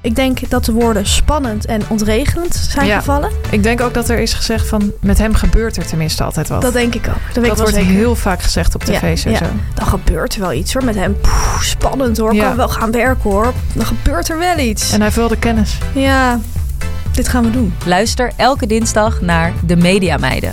Ik denk dat de woorden spannend en ontregelend zijn Ja. gevallen. Ik denk ook dat er is gezegd van met hem gebeurt er tenminste altijd wat. Dat denk ik ook. Dat, wordt zeker. heel vaak gezegd op tv's en ja, zo. ja. Dan gebeurt er wel iets hoor. Met hem Poeh, spannend hoor. Ja. Kan wel gaan werken hoor. Dan gebeurt er wel iets. En hij heeft wel de kennis. Ja, dit gaan we doen. Luister elke dinsdag naar De Media Meiden.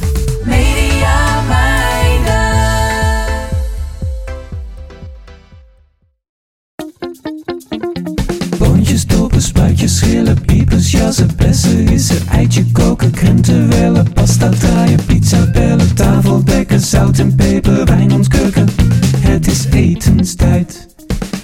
Boontjes, dopen, spuitjes, schillen, piepers, jassen, bessen, rissen, eitje koken, krenten wellen, pasta draaien, pizza bellen, tafel dekken, zout en peper, wijn ontkurken. Het is etenstijd,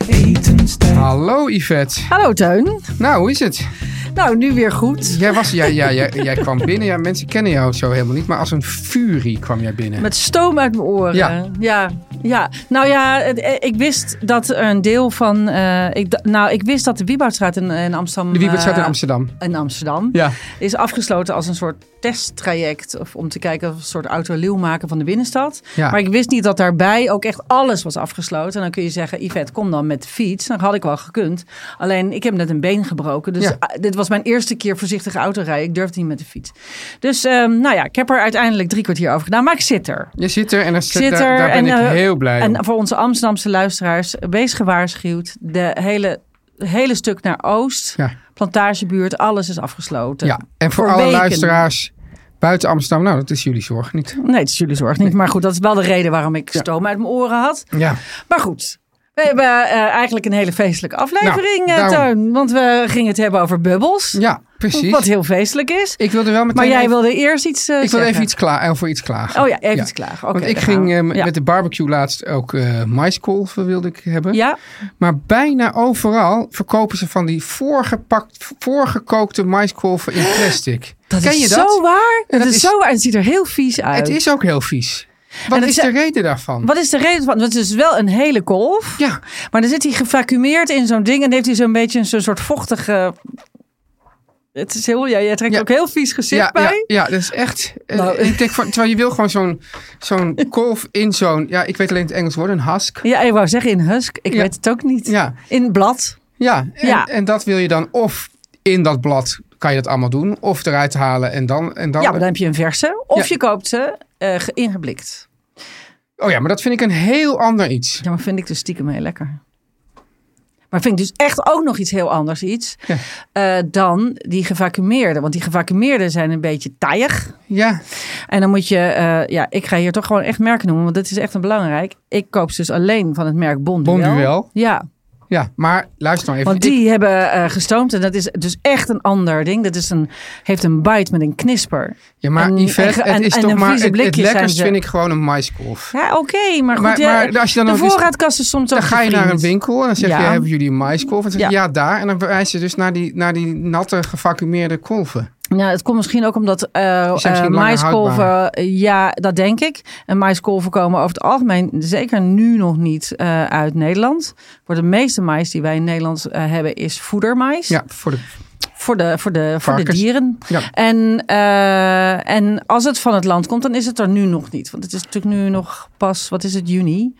etenstijd. Hallo Yvette. Hallo Teun. Nou, hoe is het? Nou, nu weer goed. Jij, was, jij, jij, jij, jij kwam binnen. Ja, mensen kennen jou zo helemaal niet. Maar als een furie kwam jij binnen. Met stoom uit mijn oren. Ja. ja, ja. Nou ja, eh, ik wist dat een deel van. eh, ik, nou, ik wist dat de Wieboudstraat in, in Amsterdam. De Wiebertstraat in eh, Amsterdam. in Amsterdam. Ja. Is afgesloten als een soort testtraject. Of om te kijken of een soort autoleeuw maken van de binnenstad. Ja. Maar ik wist niet dat daarbij ook echt alles was afgesloten. En dan kun je zeggen, Yvette, kom dan met de fiets. Dan had ik wel gekund. Alleen, ik heb net een been gebroken. Dus Ja. ah, dit was mijn eerste keer voorzichtige autorijden. Ik durfde niet met de fiets. Dus ehm, nou ja, ik heb er uiteindelijk drie kwartier over gedaan. Maar ik zit er. Je zit er en daar, Zit er daar ben en, ik eh, heel blij om. En voor onze Amsterdamse luisteraars, wees gewaarschuwd. De hele, hele stuk naar Oost, Ja. plantagebuurt, alles is afgesloten. Ja, en voor, voor alle weken. luisteraars buiten Amsterdam, nou, dat is jullie zorg niet. Nee, het is jullie zorg niet. Maar goed, dat is wel de reden waarom ik stoom uit mijn oren had. Ja, Maar goed, we hebben eh, eigenlijk een hele feestelijke aflevering, Nou, eh, daarom. Want we gingen het hebben over bubbels. ja precies. Wat heel feestelijk is. Ik wilde wel meteen Maar jij even, wilde eerst iets eh ik wilde even iets klaar, over iets klagen. Oh ja, even iets klagen. Want ik ging Ja. met de barbecue laatst ook maiskolven wilde ik hebben. Ja, Maar bijna overal verkopen ze van die voorgepakt, voorgekookte maiskolven in plastic. dat Ken is je dat? zo waar. Dat, dat is is- zo waar. En het ziet er heel vies uit. Het is ook heel vies. Wat is de reden daarvan? Wat is de reden van? Het is wel een hele kolf. Ja, Maar dan zit hij gevacumeerd in zo'n ding. En heeft hij zo'n beetje zo'n soort vochtige... Het is heel... Ja, jij trekt Ja. ook heel vies gezicht ja, ja, bij. ja, dat is echt. eh, Nou. ik denk van, terwijl je wil gewoon zo'n zo'n kolf in zo'n. Ja, ik weet alleen het Engels woord, een husk. Ja, ik wou zeggen in husk. Ik weet het ook niet. Ja, In blad. ja. En, Ja. en dat wil je dan of in dat blad kan je dat allemaal doen, of eruit halen en dan. En dan Ja, maar dan heb je een verse. Of Ja. je koopt ze ge- ingeblikt. Oh ja, maar dat vind ik een heel ander iets. Ja, maar vind ik dus stiekem heel lekker. Maar vind ik dus echt ook nog iets heel anders iets. Ja. eh, dan die gevacumeerde. Want die gevacumeerde zijn een beetje taaiig. Ja, En dan moet je, eh, ja, ik ga hier toch gewoon echt merken noemen, want dat is echt een belangrijk. Ik koop ze dus alleen van het merk Bonduel. Bonduel. Ja, ja, maar luister nou even. want die hebben eh, gestoomd en dat is dus echt een ander ding. Dat is een, heeft een bite met een knisper. ja, maar en- Yvette, en- het is en toch maar. Het, het lekkerst ze. vind ik gewoon een maiskolf. Ja, oké, maar goed. Maar- ja, maar als je dan de ook eens- voorraadkast is soms ook Dan ga je naar een winkel en dan zeg je, hebben jullie een maiskolf? En dan zeg je, Ja. ja, daar. En dan wijzen ze dus naar die, naar die natte gevacumeerde kolven. Ja, het komt misschien ook omdat eh, langer maiskolven, ja, dat denk ik. En maiskolven komen over het algemeen, zeker nu nog niet, eh, uit Nederland. Voor de meeste mais die wij in Nederland hebben, is voedermais. Ja, voor de, voor de, voor de, voor de dieren. Ja. En, en als het van het land komt, dan is het er nu nog niet. Want het is natuurlijk nu nog pas, wat is het, juni.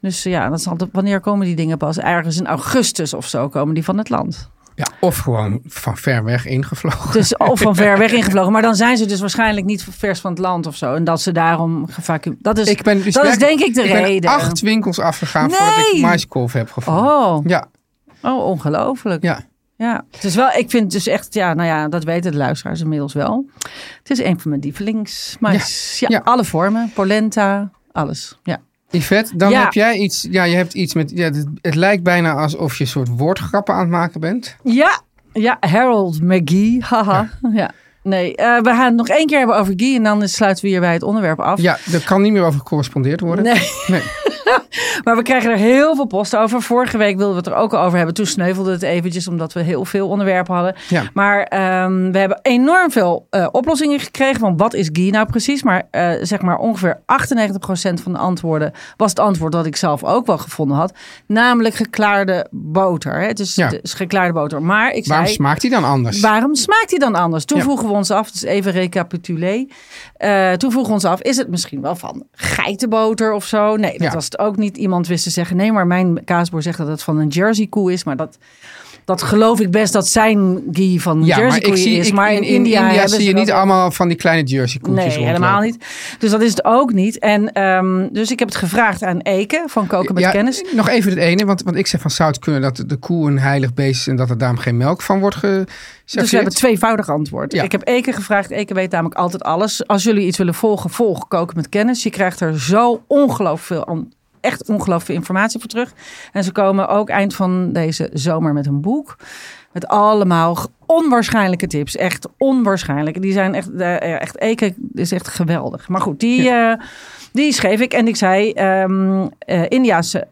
Dus ja, dat is altijd, wanneer komen die dingen pas? Ergens in augustus of zo komen die van het land. Ja, of gewoon van ver weg ingevlogen. Dus of van ver weg ingevlogen. Maar dan zijn ze dus waarschijnlijk niet vers van het land of zo. En dat ze daarom gevacuum. Dat is, ik ben dus dat is denk ik de ik ben reden. acht winkels afgegaan voordat ik maiskolf heb gevonden. Oh, Ja, oh, ongelooflijk. ja. Ja, het is wel, ik vind dus echt, ja, nou ja, dat weten de luisteraars inmiddels wel. Het is een van mijn lievelingsmais. Ja, ja. alle vormen, polenta, alles. Ja. Yvette, dan Ja. heb jij iets. Ja, je hebt iets met. Ja, het, het lijkt bijna alsof je een soort woordgrappen aan het maken bent. Ja, ja Harold McGee, haha. Ja. Nee, eh, we gaan het nog één keer hebben over Guy en dan sluiten we hierbij het onderwerp af. Ja, er kan niet meer over gecorrespondeerd worden. Nee. Nee. Maar we krijgen er heel veel post over. Vorige week wilden we het er ook over hebben. Toen sneuvelde het eventjes omdat we heel veel onderwerpen hadden. Ja. Maar ehm, we hebben enorm veel eh, oplossingen gekregen. Van wat is ghee nou precies? Maar eh, zeg maar ongeveer 98% van de antwoorden was het antwoord dat ik zelf ook wel gevonden had. Namelijk geklaarde boter. Hè? Het Ja. het is geklaarde boter. Maar ik Waarom zei... smaakt die dan anders? Waarom smaakt hij dan anders? Toen Ja. vroegen we ons af, dus even recapitulé. Eh, toen vroegen we ons af, is het misschien wel van geitenboter of zo? Nee, dat was ook niet. Iemand wist te zeggen, nee, maar mijn kaasboer zegt dat het van een Jersey koe is. Maar dat, dat geloof ik best dat zijn ghee van ja, Jersey maar ik koe zie is. ik- maar in, India, zie je niet allemaal van die kleine jersey koetjes Nee, helemaal niet. Dus dat is het ook niet. En dus dus ik heb het gevraagd aan Eke van Koken met ja, Kennis. Nog even het ene, want, want ik zeg van zou het kunnen dat de, koe een heilig beest is en dat er daarom geen melk van wordt geserveerd? Dus we hebben tweevoudig antwoord. Ja. Ik heb Eke gevraagd. Eke weet namelijk altijd alles. Als jullie iets willen volgen, volg Koken met Kennis. Je krijgt er zo ongelooflijk veel, echt ongelooflijk veel informatie voor terug. En ze komen ook eind van deze zomer met een boek. Met allemaal onwaarschijnlijke tips. Echt onwaarschijnlijk. Die zijn echt, eh, echt Eke is echt geweldig. Maar goed, die, eh, die schreef ik. En ik zei, eh, Indiaanse...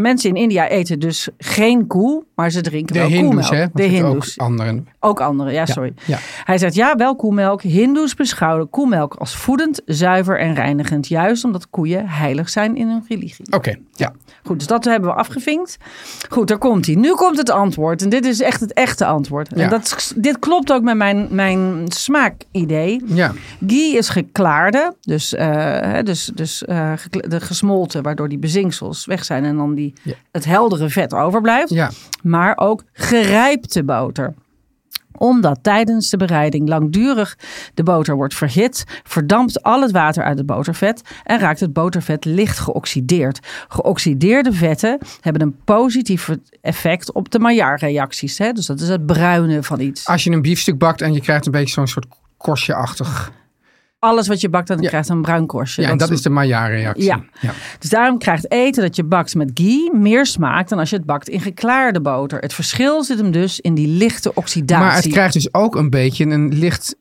Mensen in India eten dus geen koe, maar ze drinken De wel koemelk. hè? De hindoes. Ook anderen. Ook andere, ja, sorry. Ja. Hij zegt ja, wel koemelk. Hindoes beschouwen koemelk als voedend, zuiver en reinigend. Juist omdat koeien heilig zijn in hun religie. Oké, ja. Goed, dus dat hebben we afgevinkt. Goed, daar komt hij. Nu komt het antwoord. En dit is echt het echte antwoord. Ja. En dat, dit klopt ook met mijn, mijn smaakidee. ja. Ghee is geklaarde, dus, eh, dus, dus eh, de gesmolten, waardoor die bezinksels weg zijn en dan die, Ja. het heldere vet overblijft Ja, maar ook gerijpte boter omdat tijdens de bereiding langdurig de boter wordt verhit, verdampt al het water uit het botervet en raakt het botervet licht geoxideerd. Geoxideerde vetten hebben een positief effect op de Maillard-reacties. hè. Dus dat is het bruine van iets. als je een biefstuk bakt en je krijgt een beetje zo'n soort korstje-achtig. Alles wat je bakt, dan Ja. krijgt een bruin korstje. Ja, en dat is de Maillard-reactie. Ja. ja. Dus daarom krijgt eten dat je bakt met ghee meer smaak dan als je het bakt in geklaarde boter. Het verschil zit hem dus in die lichte oxidatie. Maar het krijgt dus ook een beetje een licht,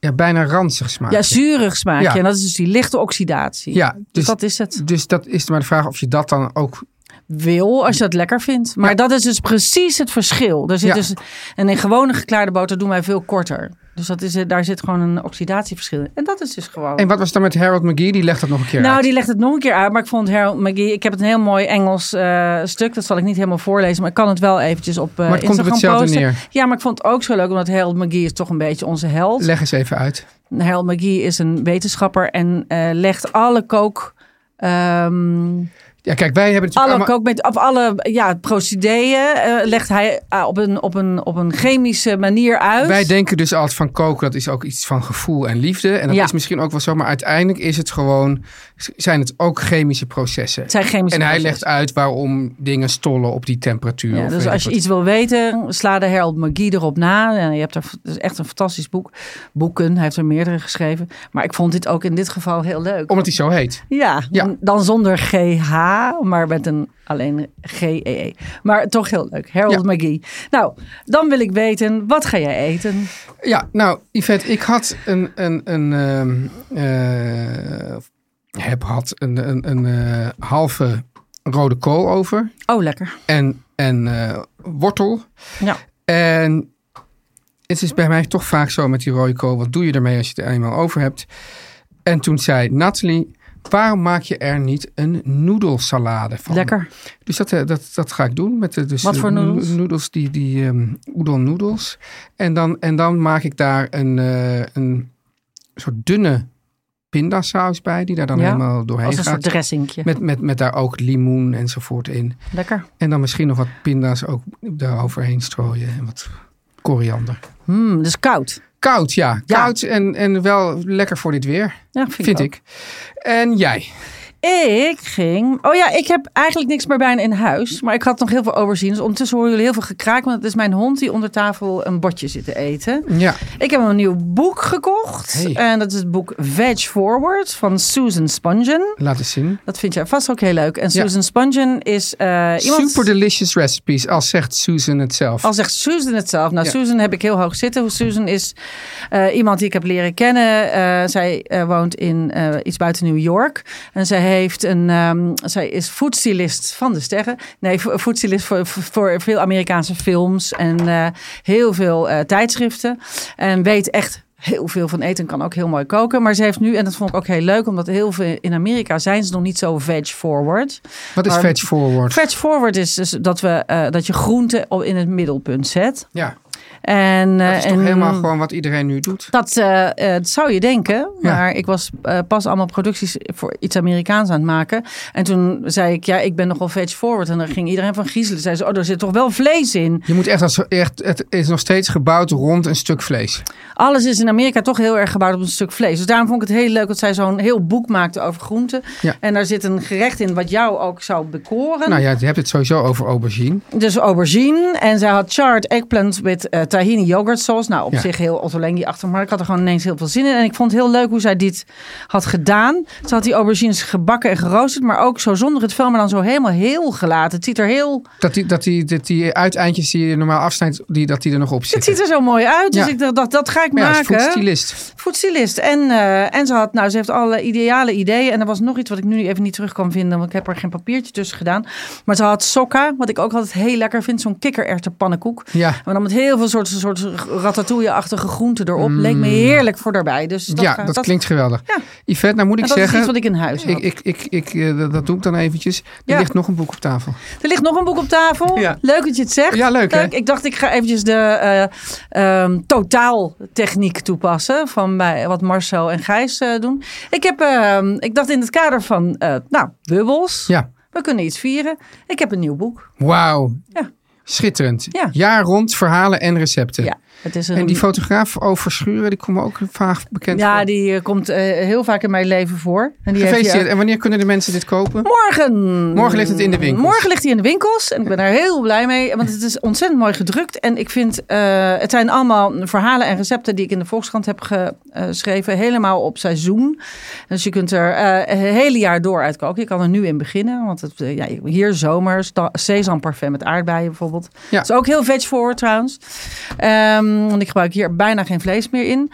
ja, bijna ranzig smaakje. Ja, zuurig smaakje. Ja. En dat is dus die lichte oxidatie. Ja, dus, dus, dat is het. dus dat is maar de vraag of je dat dan ook... Wil, als je dat lekker vindt. Maar Ja. dat is dus precies het verschil. Er zit Ja. dus, en in gewone geklaarde boter doen wij veel korter. Dus dat is, daar zit gewoon een oxidatieverschil in. En dat is dus gewoon... En wat was dan met Harold McGee? Die legt dat nog een keer Nou, uit. die legt het nog een keer uit. Maar ik vond Harold McGee... Ik heb het een heel mooi Engels eh, stuk. Dat zal ik niet helemaal voorlezen. Maar ik kan het wel eventjes op eh Maar het komt op Instagram hetzelfde posten. neer. Ja, maar ik vond het ook zo leuk. Omdat Harold McGee is toch een beetje onze held. Leg eens even uit. Harold McGee is een wetenschapper. En eh, legt alle kook... ehm, Ja, kijk, wij hebben natuurlijk alle allemaal... kookmet, of alle ja, procederen eh, legt hij eh, op, een, op, een, op een chemische manier uit. Wij denken dus altijd van koken, dat is ook iets van gevoel en liefde. En dat Ja. is misschien ook wel zo, maar uiteindelijk is het gewoon, zijn het ook chemische processen. Het zijn chemische En hij legt uit waarom dingen stollen op die temperatuur. Ja, dus als je iets wil weten, sla de Harold McGee erop na. En je hebt er, is echt een fantastisch boek. Boeken, hij heeft er meerdere geschreven. Maar ik vond dit ook in dit geval heel leuk. Omdat hij zo heet. Ja, Ja. dan zonder GH, maar met een alleen GEE. Maar toch heel leuk. Harold Ja. McGee. Nou, dan wil ik weten, wat ga jij eten? Ja, nou, Yvette, ik had een, een, een ehm, eh, heb had een, een, een eh, halve rode kool over Oh, lekker. en, en eh, wortel. Ja. En het is bij mij toch vaak zo met die rode kool. Wat doe je ermee als je het er eenmaal over hebt? En toen zei Nathalie, waarom maak je er niet een noedelsalade van? Lekker. Dus dat, eh, dat, dat ga ik doen. Met de, dus Wat voor de noedels? no- Noedels, die, die ehm udon noedels. En dan, en dan maak ik daar een, eh, een soort dunne pindasaus bij, die daar dan Ja, helemaal doorheen Als een gaat. soort dressingje. Met, met, met daar ook limoen enzovoort in. Lekker. En dan misschien nog wat pinda's ook daar overheen strooien. En wat koriander. Hmm, dus koud. Koud, ja. Ja. Koud en, en wel lekker voor dit weer, Ja, vind, vind ook. ik. En jij? Ik ging. Oh ja, ik heb eigenlijk niks meer bijna in huis. Maar ik had nog heel veel overzien. Dus ondertussen horen jullie heel veel gekraak. Want het is mijn hond die onder tafel een bordje zit te eten. Ja. Ik heb een nieuw boek gekocht. Hey. En dat is het boek Veg Forward van Susan Spungen. Laat eens zien. Dat vind jij vast ook heel leuk. En Ja. Susan Spungen is eh, iemand... Super delicious recipes, als zegt Susan het zelf. Al zegt Susan het zelf. Nou, Ja. Susan heb ik heel hoog zitten. Susan is eh, iemand die ik heb leren kennen. Eh, zij woont in iets buiten New York. En zij heeft een. ehm, zij is foodstylist van de sterren. Nee, fo- foodstylist voor, voor veel Amerikaanse films en eh, heel veel eh, tijdschriften. En weet echt heel veel van eten en kan ook heel mooi koken. Maar ze heeft nu, en dat vond ik ook heel leuk, omdat heel veel in Amerika zijn ze nog niet zo veg forward. Wat is maar- veg forward? Veg forward is dus dat, we, eh, dat je groenten op- in het middelpunt zet. Ja, En, dat eh, is toch en helemaal gewoon wat iedereen nu doet? Dat, eh, eh, zou je denken. Ja. Maar ik was pas allemaal producties voor iets Amerikaans aan het maken. En toen zei ik, ja, ik ben nogal veg forward. En dan ging iedereen van griezelen. Zei ze, oh, er zit toch wel vlees in. Je moet echt, als, echt, het is nog steeds gebouwd rond een stuk vlees. Alles is in Amerika toch heel erg gebouwd op een stuk vlees. Dus daarom vond ik het heel leuk dat zij zo'n heel boek maakte over groenten. Ja. En daar zit een gerecht in wat jou ook zou bekoren. Nou ja, je hebt het sowieso over aubergine. Dus aubergine. En zij had charred eggplant met tahini yogurt sauce. Nou, op Ja. zich heel Ottolenghi achter. Maar ik had er gewoon ineens heel veel zin in. En ik vond het heel leuk hoe zij dit had gedaan. Ze had die aubergines gebakken en geroosterd. Maar ook zo zonder het vel, maar dan zo helemaal heel gelaten. Het ziet er heel... Dat die, dat die, dat die uiteindjes die je normaal afsnijdt, die, dat die er nog op Het zitten. ziet er zo mooi uit. Dus Ja. ik dacht, dat, dat ga ik Maar ja, maken. foodstylist. Foodstylist. En, eh, en ze had, nou, ze heeft alle ideale ideeën. En er was nog iets wat ik nu even niet terug kan vinden, want ik heb er geen papiertje tussen gedaan. Maar ze had sokka, wat ik ook altijd heel lekker vind, zo'n kikkererwtenpannenkoek. Ja. Maar dan met heel veel soorten soort ratatouille-achtige groenten erop. Leek me heerlijk voor daarbij. Dus dat, Mm. ja, ga- dat, klinkt geweldig. Ja. Yvette, nou moet ik en dat is zeggen... iets wat ik in huis had. Ik, ik, ik, ik, eh, dat, doe ik dan eventjes. Er Ja. ligt nog een boek op tafel. Er ligt nog een boek op tafel. Ja. Leuk dat je het zegt. Ja, leuk? Ik dacht, ik ga eventjes de eh, ehm, totaaltechniek toepassen. Van bij, wat Marcel en Gijs eh, doen. Ik, heb, ehm, ik dacht in het kader van, eh, nou, bubbels. Ja. We kunnen iets vieren. Ik heb een nieuw boek. Wauw. Ja. Schitterend. Ja. Jaar rond verhalen en recepten. Ja, het is een, En die fotograaf over Schuren, die komt ook vaag bekend ja, voor. die eh, komt eh, heel vaak in mijn leven voor. En die heeft En wanneer kunnen de mensen dit kopen? Morgen. Morgen ligt het in de winkels. Morgen ligt hij in de winkels. En ik ben daar heel blij mee. Want het is ontzettend mooi gedrukt. En ik vind, eh, het zijn allemaal verhalen en recepten die ik in de Volkskrant heb geschreven. Helemaal op seizoen. Dus je kunt er het hele jaar door uitkoken. Je kan er nu in beginnen. Want het, ja, hier zomer, sesamparfait met aardbeien bijvoorbeeld. Ja. Dat is ook heel veg forward trouwens. Ehm, want ik gebruik hier bijna geen vlees meer in.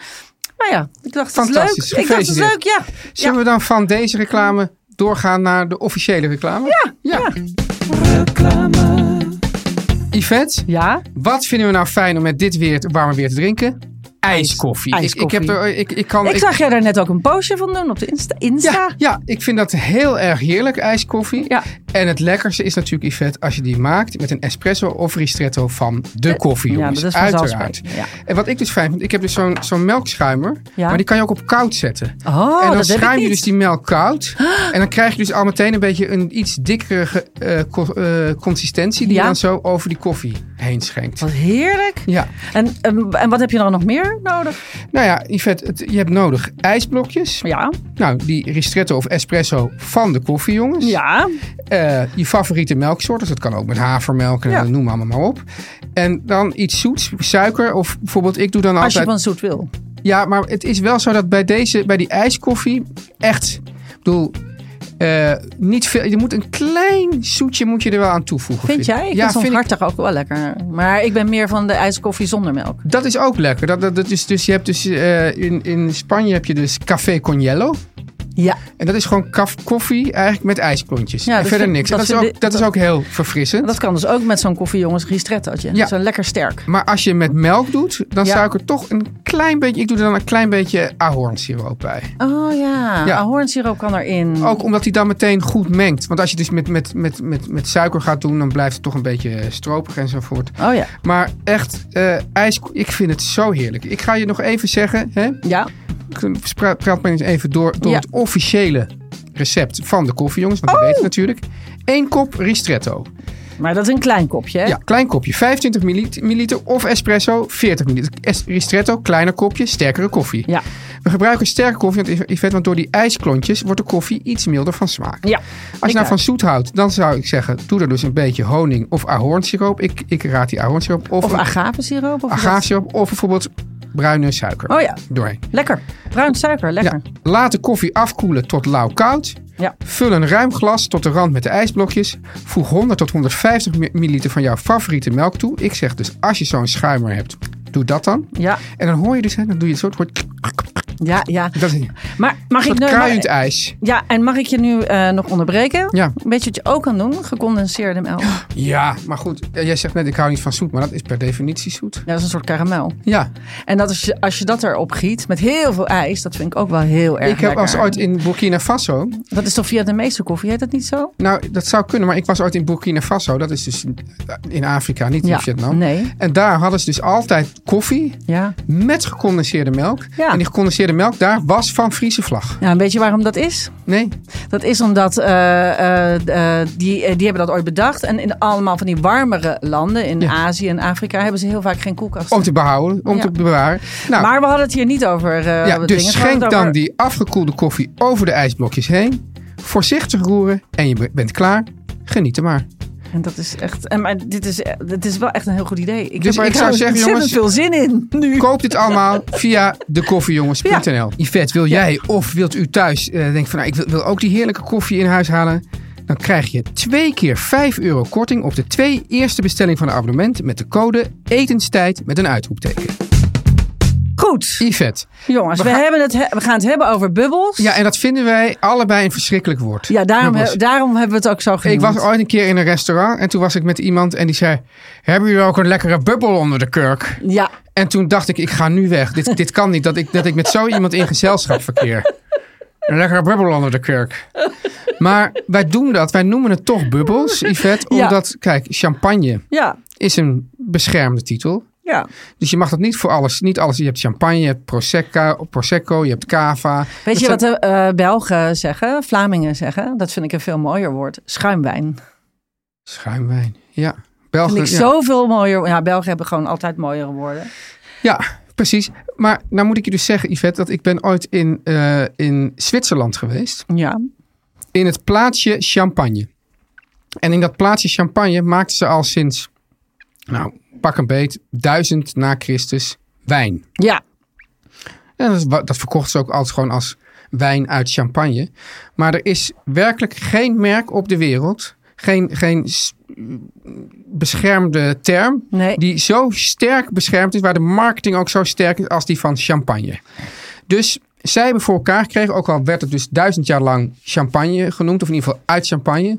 Maar ja, ik dacht het is leuk. Fantastisch. Ik dacht het is leuk, ja. Zullen we dan van deze reclame doorgaan naar de officiële reclame? Ja. ja. Reclame. Yvette, Ja, wat vinden we nou fijn om met dit weer warme weer te drinken? IJskoffie. Ik, ik, ijskoffie. heb er, ik, ik kan, ik ik- zag jij daar net ook een postje van doen op de Insta. Insta? ja, ja, ik vind dat heel erg heerlijk, ijskoffie. Ja. En het lekkerste is natuurlijk, Yvette, als je die maakt met een espresso of ristretto van de koffie, ja, jongens. dat is Uiteraard. ja. En wat ik dus fijn vind, ik heb dus zo'n zo'n melkschuimer, Ja. maar die kan je ook op koud zetten. Oh, en dan schuim je dus die melk koud. En dan krijg je dus al meteen een beetje een iets dikkere eh, co- eh, consistentie die Ja. je dan zo over die koffie heen schenkt. Wat heerlijk. Ja, En, en, en wat heb je dan nog meer nodig? nou ja, Yvette, het, je hebt nodig ijsblokjes. Ja. Nou, die ristretto of espresso van de koffie, jongens. Ja. Eh, je favoriete melksoort, dus dat kan ook met havermelk en Ja. eh, noem allemaal maar op. En dan iets zoets, suiker of bijvoorbeeld ik doe dan Als je altijd... van zoet wil. Ja, maar het is wel zo dat bij deze, bij die ijskoffie echt, ik bedoel, eh, niet veel. Je moet een klein zoetje moet je er wel aan toevoegen. Vind jij? Ik ja, vind soms vind ik, hartig ook wel lekker. Maar ik ben meer van de ijskoffie zonder melk. dat is ook lekker. Dat, dat, dat is, dus je hebt dus in, in Spanje heb je dus café con hielo. Ja. En dat is gewoon kaf, koffie eigenlijk met ijsklontjes. Ja, en dat verder niks. dat Dat, is ook, dat is ook heel verfrissend. Dat kan dus ook met zo'n koffiejongens ristrettootje. Ja. Zo lekker sterk. Maar als je met melk doet, dan Ja. zou ik er toch een klein beetje... Ik doe er dan een klein beetje ahornsiroop bij. Oh ja, Ja. ahornsiroop kan erin. Ook omdat hij dan meteen goed mengt. Want als je dus met, met, met, met, met suiker gaat doen, dan blijft het toch een beetje stropig enzovoort. Oh ja. Maar echt, eh ijs, ik vind het zo heerlijk. Ik ga je nog even zeggen, hè? Ja. Praat me eens even door, door Ja. het officiële recept van de koffiejongens. Want Oh! we weten natuurlijk. Eén kop ristretto. Maar dat is een klein kopje, hè? Ja, klein kopje. 25 milliliter, of espresso 40 milliliter. Ristretto, kleiner kopje, sterkere koffie. Ja. We gebruiken sterke koffie, want, want door die ijsklontjes wordt de koffie iets milder van smaak. Ja. Als je nou van zoet houdt, dan zou ik zeggen, doe er dus een beetje honing of ahornsiroop. Ik, ik raad die ahornsiroop. Of, Of agavesiroop. Of agavesiroop of bijvoorbeeld bruine suiker. Oh ja, Doorheen. lekker. Bruin suiker, lekker. Ja. Laat de koffie afkoelen tot lauw koud. Ja. Vul een ruim glas tot de rand met de ijsblokjes. Voeg 100 tot 150 mi- milliliter van jouw favoriete melk toe. Ik zeg dus, als je zo'n schuimer hebt, doe dat dan. Ja, En dan hoor je dus, hè, dan doe je het zo. Ja, ja. dat is Maar mag ik nu... kruiend ijs. Ja, en mag ik je nu eh, nog onderbreken? Ja. Weet je wat je ook kan doen? Gecondenseerde melk. Ja, Ja, maar goed. Jij zegt net, ik hou niet van zoet. Maar dat is per definitie zoet. dat is een soort karamel. Ja. En dat is, als je dat erop giet met heel veel ijs, dat vind ik ook wel heel erg Ik heb als ooit in Burkina Faso. Dat is toch Vietnamese koffie, heet dat niet zo? Nou, dat zou kunnen. Maar ik was ooit in Burkina Faso. Dat is dus in Afrika, niet in Ja, Vietnam. nee. En daar hadden ze dus altijd koffie Ja. met gecondenseerde melk. Ja. En die gecondenseerde melk daar was van Friese vlag. Ja, weet je waarom dat is? Nee? Dat is omdat eh, eh, die, die hebben dat ooit bedacht. En in allemaal van die warmere landen, in Ja. Azië en Afrika, hebben ze heel vaak geen koelkasten. Om te behouden, om Ja. te bewaren. Nou, Maar we hadden het hier niet over ja, dus dingen. Schenk dan over- die afgekoelde koffie over de ijsblokjes heen. Voorzichtig roeren en je bent klaar. Geniet er maar. En dat is echt. En maar dit is, dit is wel echt een heel goed idee. Ik Dus heb er ik zou zeggen, jongens, veel zin in nu. Koop dit allemaal via dekoffiejongens.nl. Yvette, wil jij of wilt u thuis eh denken van nou, ik wil, wil ook die heerlijke koffie in huis halen? Dan krijg je twee keer 5 euro korting op de twee eerste bestelling van een abonnement met de code etenstijd met een uitroepteken. Goed, Yvette. jongens, we, gaan- hebben het, he- we gaan het hebben over bubbels. Ja, en dat vinden wij allebei een verschrikkelijk woord. Ja, daarom, he- daarom hebben we het ook zo genoemd. Ik was ooit een keer in een restaurant en toen was ik met iemand en die zei: Hebben jullie ook een lekkere bubbel onder de kurk? Ja, En toen dacht ik: Ik ga nu weg. Dit, dit kan niet dat ik, dat ik met zo iemand in gezelschap verkeer. Een lekkere bubbel onder de kurk. Maar wij doen dat. Wij noemen het toch bubbels, Yvette. Ja. Omdat, kijk, champagne ja, is een beschermde titel. Ja. Dus je mag dat niet voor alles. Niet alles. Je hebt champagne, je hebt prosecco, prosecco je hebt cava. Weet Dat je wat de eh, Belgen zeggen, Vlamingen zeggen? Dat vind ik een veel mooier woord. Schuimwijn. Schuimwijn. Ja. België. Vind ik ja. zoveel mooier. Ja, Belgen hebben gewoon altijd mooiere woorden. Ja, precies. Maar nou moet ik je dus zeggen, Yvette, dat ik ben ooit in, eh, in Zwitserland geweest. Ja. In het plaatsje Champagne. En in dat plaatsje Champagne maakten ze al sinds, nou, pak een beet, duizend na Christus wijn. Ja. En dat, is dat verkochten ze ook altijd gewoon als wijn uit Champagne. Maar er is werkelijk geen merk op de wereld, geen, geen beschermde term, Nee. die zo sterk beschermd is, waar de marketing ook zo sterk is als die van champagne. Dus zij hebben voor elkaar gekregen, ook al werd het dus duizend jaar lang champagne genoemd, of in ieder geval uit champagne,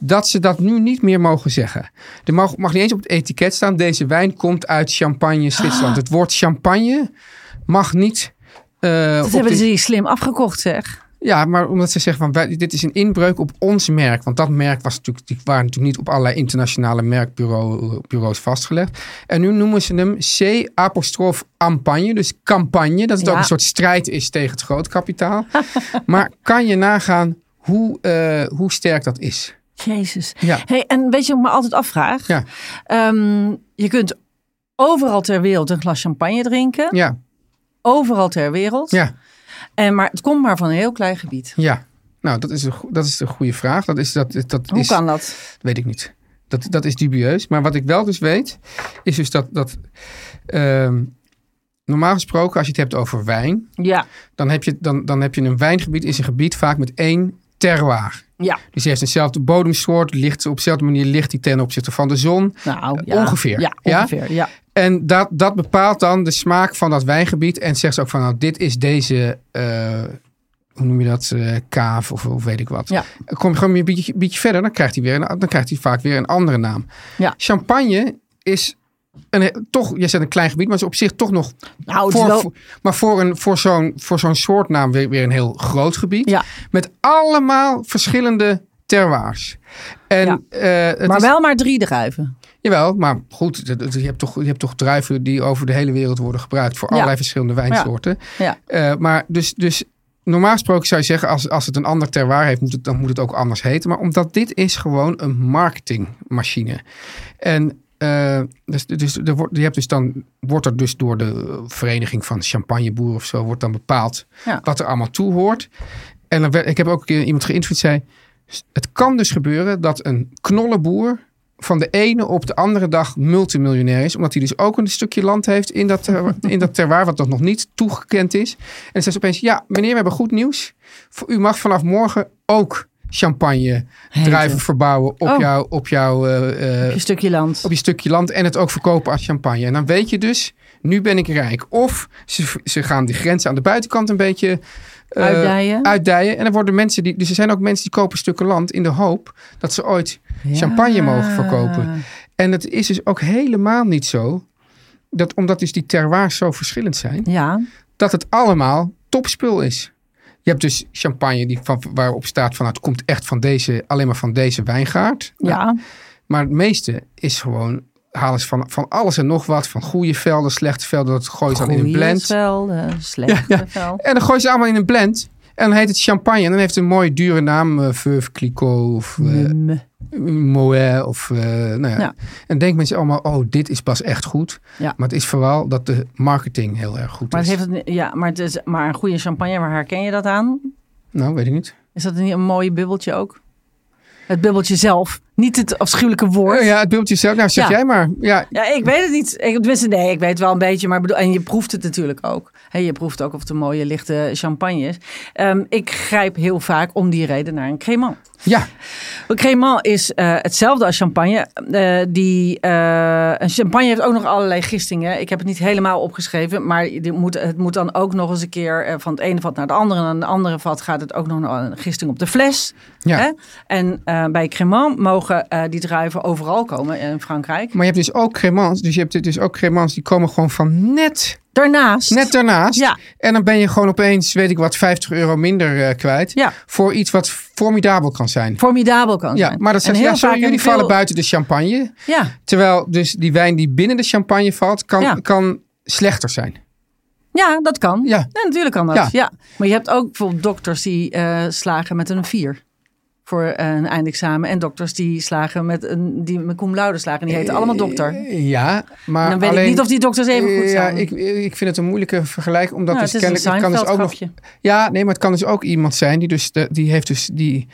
dat ze dat nu niet meer mogen zeggen. Er mag, mag niet eens op het etiket staan, deze wijn komt uit Champagne, Zwitserland. Het woord champagne mag niet. eh, Dat hebben de- ze slim afgekocht, zeg. Ja, maar omdat ze zeggen van wij, dit is een inbreuk op ons merk. Want dat merk was natuurlijk, die waren natuurlijk niet op allerlei internationale merkbureaus vastgelegd. En nu noemen ze hem C apostrof campagne. Dus campagne. Dat het Ja. ook een soort strijd is tegen het grootkapitaal. maar kan je nagaan hoe, eh, hoe sterk dat is? Jezus. Ja. Hey, en weet je wat ik me altijd afvraag? Ja. Ehm, je kunt overal ter wereld een glas champagne drinken. Ja, Overal ter wereld. ja, En, maar het komt maar van een heel klein gebied. ja. Nou, dat is een, dat is een goede vraag. Dat is, dat, dat Hoe is, kan dat? Weet ik niet. Dat, dat is dubieus. Maar wat ik wel dus weet, is dus dat, dat ehm, normaal gesproken, als je het hebt over wijn, Ja. dan heb je, dan, dan heb je een wijngebied, is een gebied vaak met één terroir. Ja. Dus die heeft eenzelfde bodemsoort, ligt, op dezelfde manier ligt die ten opzichte van de zon. Nou, ja. Ongeveer, Ja, ja? ongeveer. Ja. En dat, dat bepaalt dan de smaak van dat wijngebied. En zegt ze ook van, nou, dit is deze eh, hoe noem je dat, eh, kaaf of, of weet ik wat. Ja. Kom je gewoon een beetje, beetje verder, dan krijgt hij weer een, dan krijgt hij vaak weer een andere naam. Ja. Champagne is een, toch, je zegt een klein gebied, maar is op zich toch nog Nou, voor, wel- voor- maar voor, een, voor zo'n voor zo'n soortnaam weer, weer een heel groot gebied. Ja. Met allemaal verschillende terroirs. En, Ja. eh, het maar is- wel maar drie druiven. Jawel, maar goed, je hebt, toch, je hebt toch druiven die over de hele wereld worden gebruikt voor allerlei verschillende wijnsoorten. Ja. Eh, maar dus, dus normaal gesproken zou je zeggen, als, als het een ander terroir heeft, moet het, dan moet het ook anders heten. Maar omdat dit is gewoon een marketingmachine. En eh, dus, dus er wordt, je hebt dus dan, wordt er dus door de vereniging van champagneboeren of zo, wordt dan bepaald Ja. wat er allemaal toe hoort. En dan werd, ik heb ook een keer iemand geïnterviewd, zei, het kan dus gebeuren dat een knollenboer van de ene op de andere dag multimiljonair is. Omdat hij dus ook een stukje land heeft in dat, ter- in dat terroir wat dat nog niet toegekend is. En dan zegt ze opeens, ja meneer, we hebben goed nieuws. U mag vanaf morgen ook champagne druiven verbouwen op, Oh. jouw, op, jouw, eh, eh, stukje land. op je stukje land. En het ook verkopen als champagne. En dan weet je dus, nu ben ik rijk. Of ze, ze gaan die grenzen aan de buitenkant een beetje... eh, Uitdijen. uitdijen. En dan worden mensen die. Dus er zijn ook mensen die kopen stukken land in de hoop dat ze ooit champagne mogen verkopen. En het is dus ook helemaal niet zo dat omdat dus die terroirs zo verschillend zijn, Ja, dat het allemaal topspul is. Je hebt dus champagne die van, waarop staat van nou, het komt echt van deze, alleen maar van deze wijngaard. Ja. maar het meeste is gewoon halen ze van, van alles en nog wat. Van goede velden, slechte velden. Dat gooien ze dan in een blend. velden, slechte Ja, ja. vel. En dan gooien ze allemaal in een blend. En dan heet het champagne. En dan heeft het een mooie dure naam. eh Veuve Clicquot of eh Mm. Moet of... eh, nou ja. Ja. En denken mensen allemaal, oh, dit is pas echt goed. Ja. Maar het is vooral dat de marketing heel erg goed Maar, is. het heeft het, ja, maar, het is, maar een goede champagne, waar herken je dat aan? Nou, weet ik niet. Is dat niet een mooi bubbeltje ook? Het bubbeltje zelf, niet het afschuwelijke woord. Ja, het beeldje zelf. Nou, zeg Ja. jij maar. Ja, Ja, ik weet het niet. Ik, tenminste, nee, ik weet het wel een beetje. Maar bedoel, en je proeft het natuurlijk ook. Hè, je proeft ook of het een mooie lichte champagne is. Ehm, ik grijp heel vaak om die reden naar een crémant. Ja. Een crémant is eh, hetzelfde als champagne. Eh, die, een champagne heeft ook nog allerlei gistingen. Ik heb het niet helemaal opgeschreven. Maar die moet, het moet dan ook nog eens een keer van het ene vat naar het andere. En aan het andere vat gaat het ook nog een gisting op de fles. Ja. Hè? En bij crémant mogen die druiven overal komen in Frankrijk. Maar je hebt dus ook cremants. Dus je hebt dus ook cremants die komen gewoon van net, Daarnaast. net daarnaast. Ja. En dan ben je gewoon opeens, weet ik wat, 50 euro minder eh, kwijt. Ja. Voor iets wat formidabel kan zijn. formidabel kan Ja, zijn. maar dat zijn heel ja, sorry, jullie veel- vallen buiten de champagne. Ja, Terwijl dus die wijn die binnen de champagne valt, kan, Ja. kan slechter zijn. ja, dat kan. Ja. natuurlijk kan dat. Ja. Ja. Maar je hebt ook bijvoorbeeld dokters die eh, slagen met een 4 voor eh, een eindexamen. En dokters die slagen met een die met cum laude slagen. En die heten allemaal dokter. Eh, Ja, maar dan weet alleen, ik niet of die dokters even goed zijn. Ja, ik, ik vind het een moeilijke vergelijking. Omdat Nou, dus het is kennelijk, kan dus ook nog. Ja, nee, maar het kan dus ook iemand zijn die dus, de, die heeft dus, die,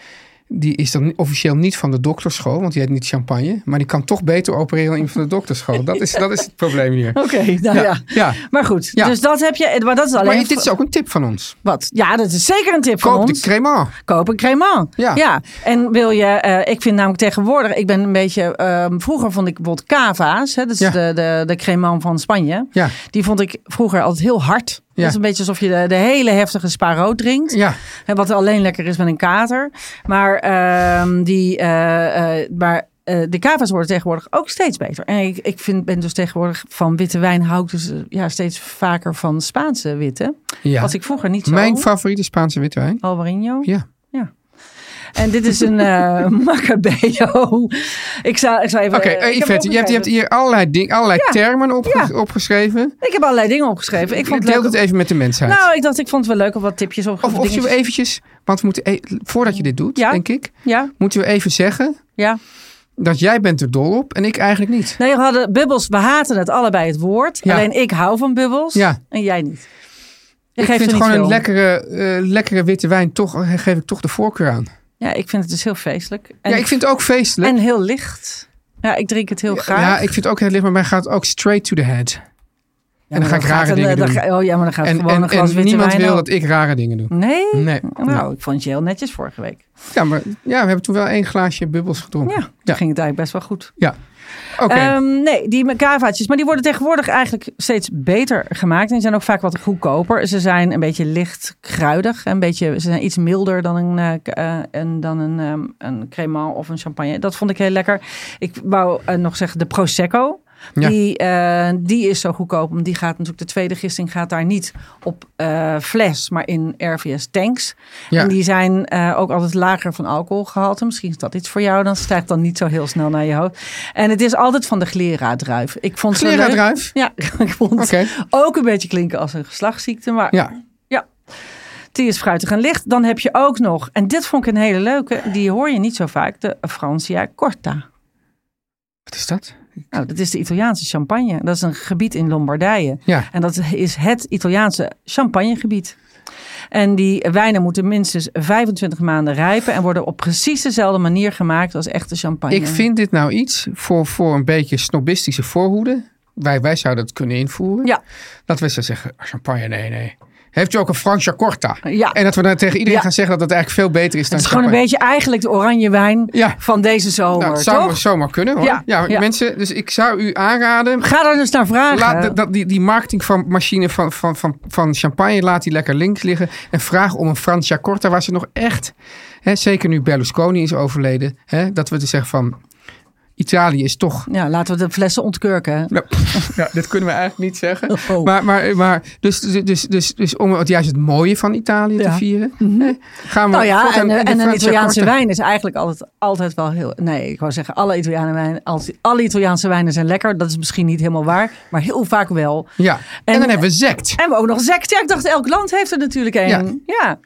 die is dan officieel niet van de dokterschool, want die heet niet champagne. Maar die kan toch beter opereren dan iemand van de dokterschool. Dat is, dat is het probleem hier. Oké, nou ja. ja. Maar goed, Ja. dus dat heb je. Maar dat is alleen. Maar dit is ook een tip van ons. Wat? Ja, dat is zeker een tip van Koop ons. de cremant. Koop een crémant. Ja. En wil je, eh, ik vind namelijk tegenwoordig, ik ben een beetje, ehm, vroeger vond ik bijvoorbeeld cava's, hè, dat is Ja. de, de, de crémant van Spanje. Ja. Die vond ik vroeger altijd heel hard. Ja. Dat is een beetje alsof je de, de hele heftige spa rood drinkt. Ja. En wat alleen lekker is met een kater. Maar, ehm, die, eh, eh, maar eh, de cava's worden tegenwoordig ook steeds beter. En ik, ik vind, ben dus tegenwoordig van witte wijn hou ik dus ja, steeds vaker van Spaanse witte. ja. Was ik vroeger niet zo. Mijn favoriete Spaanse witwijn. Alvarinho. Ja. En dit is een Macabeo. Ik zou, ik zou even... Oké, eh, eh, je hebt, je hebt hier allerlei, ding, allerlei Ja. termen opge- Ja. opgeschreven. Ik heb allerlei dingen opgeschreven. Ik vond het Deel leuk. het even met de mensheid. Nou, ik dacht, ik vond het wel leuk om wat tipjes op. of of je eventjes, want we moeten, e- voordat je dit doet, Ja. denk ik, Ja, moeten we even zeggen ja. dat jij bent er dol op en ik eigenlijk niet. Nee, we hadden bubbels. We haten het allebei het woord. Ja. Alleen ik hou van bubbels. Ja. En jij niet. Je ik vind gewoon een lekkere, eh, lekkere witte wijn, toch geef ik toch de voorkeur aan. Ja, ik vind het dus heel feestelijk. En, ja, ik vind het ook feestelijk. en heel licht. Ja, ik drink het heel graag. Ja, ik vind het ook heel licht, maar mij gaat ook straight to the head. en dan ga ik rare dingen doen. oh ja, maar dan gaat en gewoon en, een glas en niemand wil dat ik rare dingen doe. Nee? Nee. Nou, ik vond het je heel netjes vorige week. Ja, maar ja, we hebben toen wel één glaasje bubbels gedronken. Ja, toen Ja. ging het eigenlijk best wel goed. Ja. Ehm, nee, die kavaatjes. Maar die worden tegenwoordig eigenlijk steeds beter gemaakt. En die zijn ook vaak wat goedkoper. Ze zijn een beetje licht kruidig. Een beetje, ze zijn iets milder dan een, een, dan een, ehm, een cremant of een champagne. Dat vond ik heel lekker. Ik wou eh, nog zeggen de Prosecco. Ja. Die, eh, die is zo goedkoop. Want die gaat natuurlijk, de tweede gisting gaat daar niet op eh, fles, maar in RVS tanks. Ja. En die zijn eh, ook altijd lager van alcoholgehalte. Misschien is dat iets voor jou. Dan stijgt dan niet zo heel snel naar je hoofd. En het is altijd van de Glera-druif. Ik vond ze leuk. Glera-druif? Ja, ik vond het ook een beetje klinken als een geslachtsziekte. Maar Ja. ja. Die is fruitig en licht. Dan heb je ook nog, en dit vond ik een hele leuke, die hoor je niet zo vaak, de Francia Corta. Wat is dat? Nou, dat is de Italiaanse champagne. Dat is een gebied in Lombardije. Ja. En dat is het Italiaanse champagnegebied. En die wijnen moeten minstens 25 maanden rijpen en worden op precies dezelfde manier gemaakt als echte champagne. Ik vind dit nou iets voor, voor een beetje snobistische voorhoede. Wij, wij zouden het kunnen invoeren. Ja. Dat we zo zeggen, "Ah, champagne, nee, nee. Heeft u ook een Francia Corta? Ja. En dat we dan tegen iedereen Ja. gaan zeggen dat het eigenlijk veel beter is dan Het is gewoon een beetje eigenlijk de oranje wijn Ja. van deze zomer, Nou, het zou toch? zomaar kunnen hoor. Ja, mensen, dus ik zou u aanraden. Ga er dus naar vragen. Laat dat, die, die marketingmachine van, van, van, van champagne, laat die lekker links liggen. En vraag om een Francia Corta waar ze nog echt, hè, zeker nu Berlusconi is overleden, hè, dat we te zeggen van Italië is toch Ja, laten we de flessen ontkurken. Nou, ja, dit kunnen we eigenlijk niet zeggen. Oh. Maar, maar, maar dus, dus, dus, dus, dus om het juist het mooie van Italië te vieren, hè, gaan we Nou ja, en, de en een Italiaanse wijn is eigenlijk altijd, altijd wel heel... Nee, ik wou zeggen, alle, Italiaanse wijn, als- alle Italiaanse wijnen zijn lekker. Dat is misschien niet helemaal waar, maar heel vaak wel. Ja, en, En- dan hebben we zect. En we ook nog zekt. Ja, ik dacht, elk land heeft er natuurlijk een. Ja. Ja.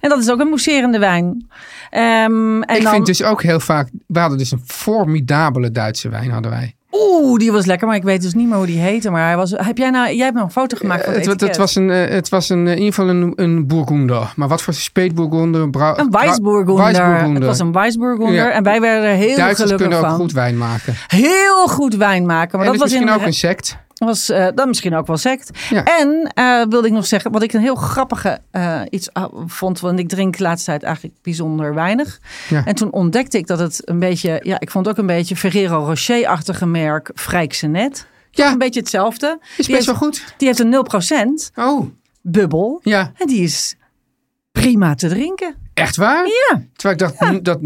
En dat is ook een mousserende wijn. Ehm, en ik dan, vind dus ook heel vaak, we hadden dus een formidabele Duitse wijn hadden wij. Oeh, die was lekker, maar ik weet dus niet meer hoe die heette. Maar hij was, heb jij nou, jij hebt nog een foto gemaakt van het, Het, het, etiket. was een, eh, het was een, eh, in ieder geval een, een Bourgonder. Maar wat voor speetbourgonder? Een, Weissburgunder. Het was een Weissburgunder. Ja. En wij werden er heel Duitsers gelukkig kunnen ook van. goed wijn maken. Heel goed wijn maken. Maar en dat dus was misschien in, ook een sect. Was eh, dan misschien ook wel sect. Ja. En eh, wilde ik nog zeggen, wat ik een heel grappige eh, iets ah, vond, want ik drink de laatste tijd eigenlijk bijzonder weinig. Ja. En toen ontdekte ik dat het een beetje, ja, ik vond ook een beetje Ferrero Rocher-achtige merk Frijksenet. Ja, Een beetje hetzelfde. is die best wel goed. Die heeft een 0% Oh, bubbel. ja. En die is prima te drinken. Echt waar? Ja. Terwijl ik dacht dat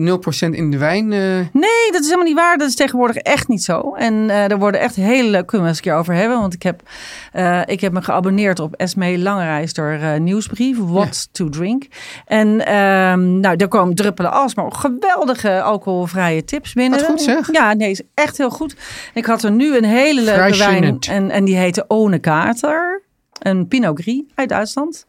0% in de wijn... eh, Nee, dat is helemaal niet waar. Dat is tegenwoordig echt niet zo. En eh er worden echt hele leuke, kunnen we eens een keer over hebben. Want ik heb, eh, ik heb me geabonneerd op Esme Langerijster eh nieuwsbrief. What to drink. En ehm, nou, daar komen druppelen alsmaar geweldige alcoholvrije tips binnen. Wat goed, zeg. Ja, nee, is echt heel goed. Ik had er nu een hele leuke Vrij wijn. En, en die heette One Kater. Een Pinot Gris uit Duitsland.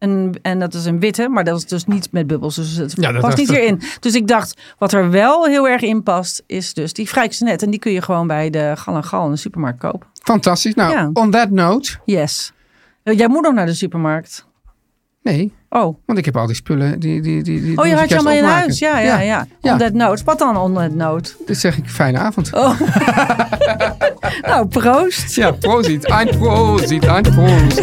En, en dat is een witte, maar dat is dus niet met bubbels. Dus het Ja, past niet hierin. Dus ik dacht, wat er wel heel erg in past, is dus die Net. En die kun je gewoon bij de Gal en Gal in de supermarkt kopen. fantastisch. Nou, Ja. on that note... Yes. Eh, Jij moet nog naar de supermarkt. Nee, Oh, want ik heb al die spullen. Die, die, die, die oh je had je allemaal in huis. Ja, ja, ja. Ja. On that note. Wat dan on that note? Dus zeg ik fijne avond. Oh. nou, proost. Ja, proost. Ein proost. Ein proost.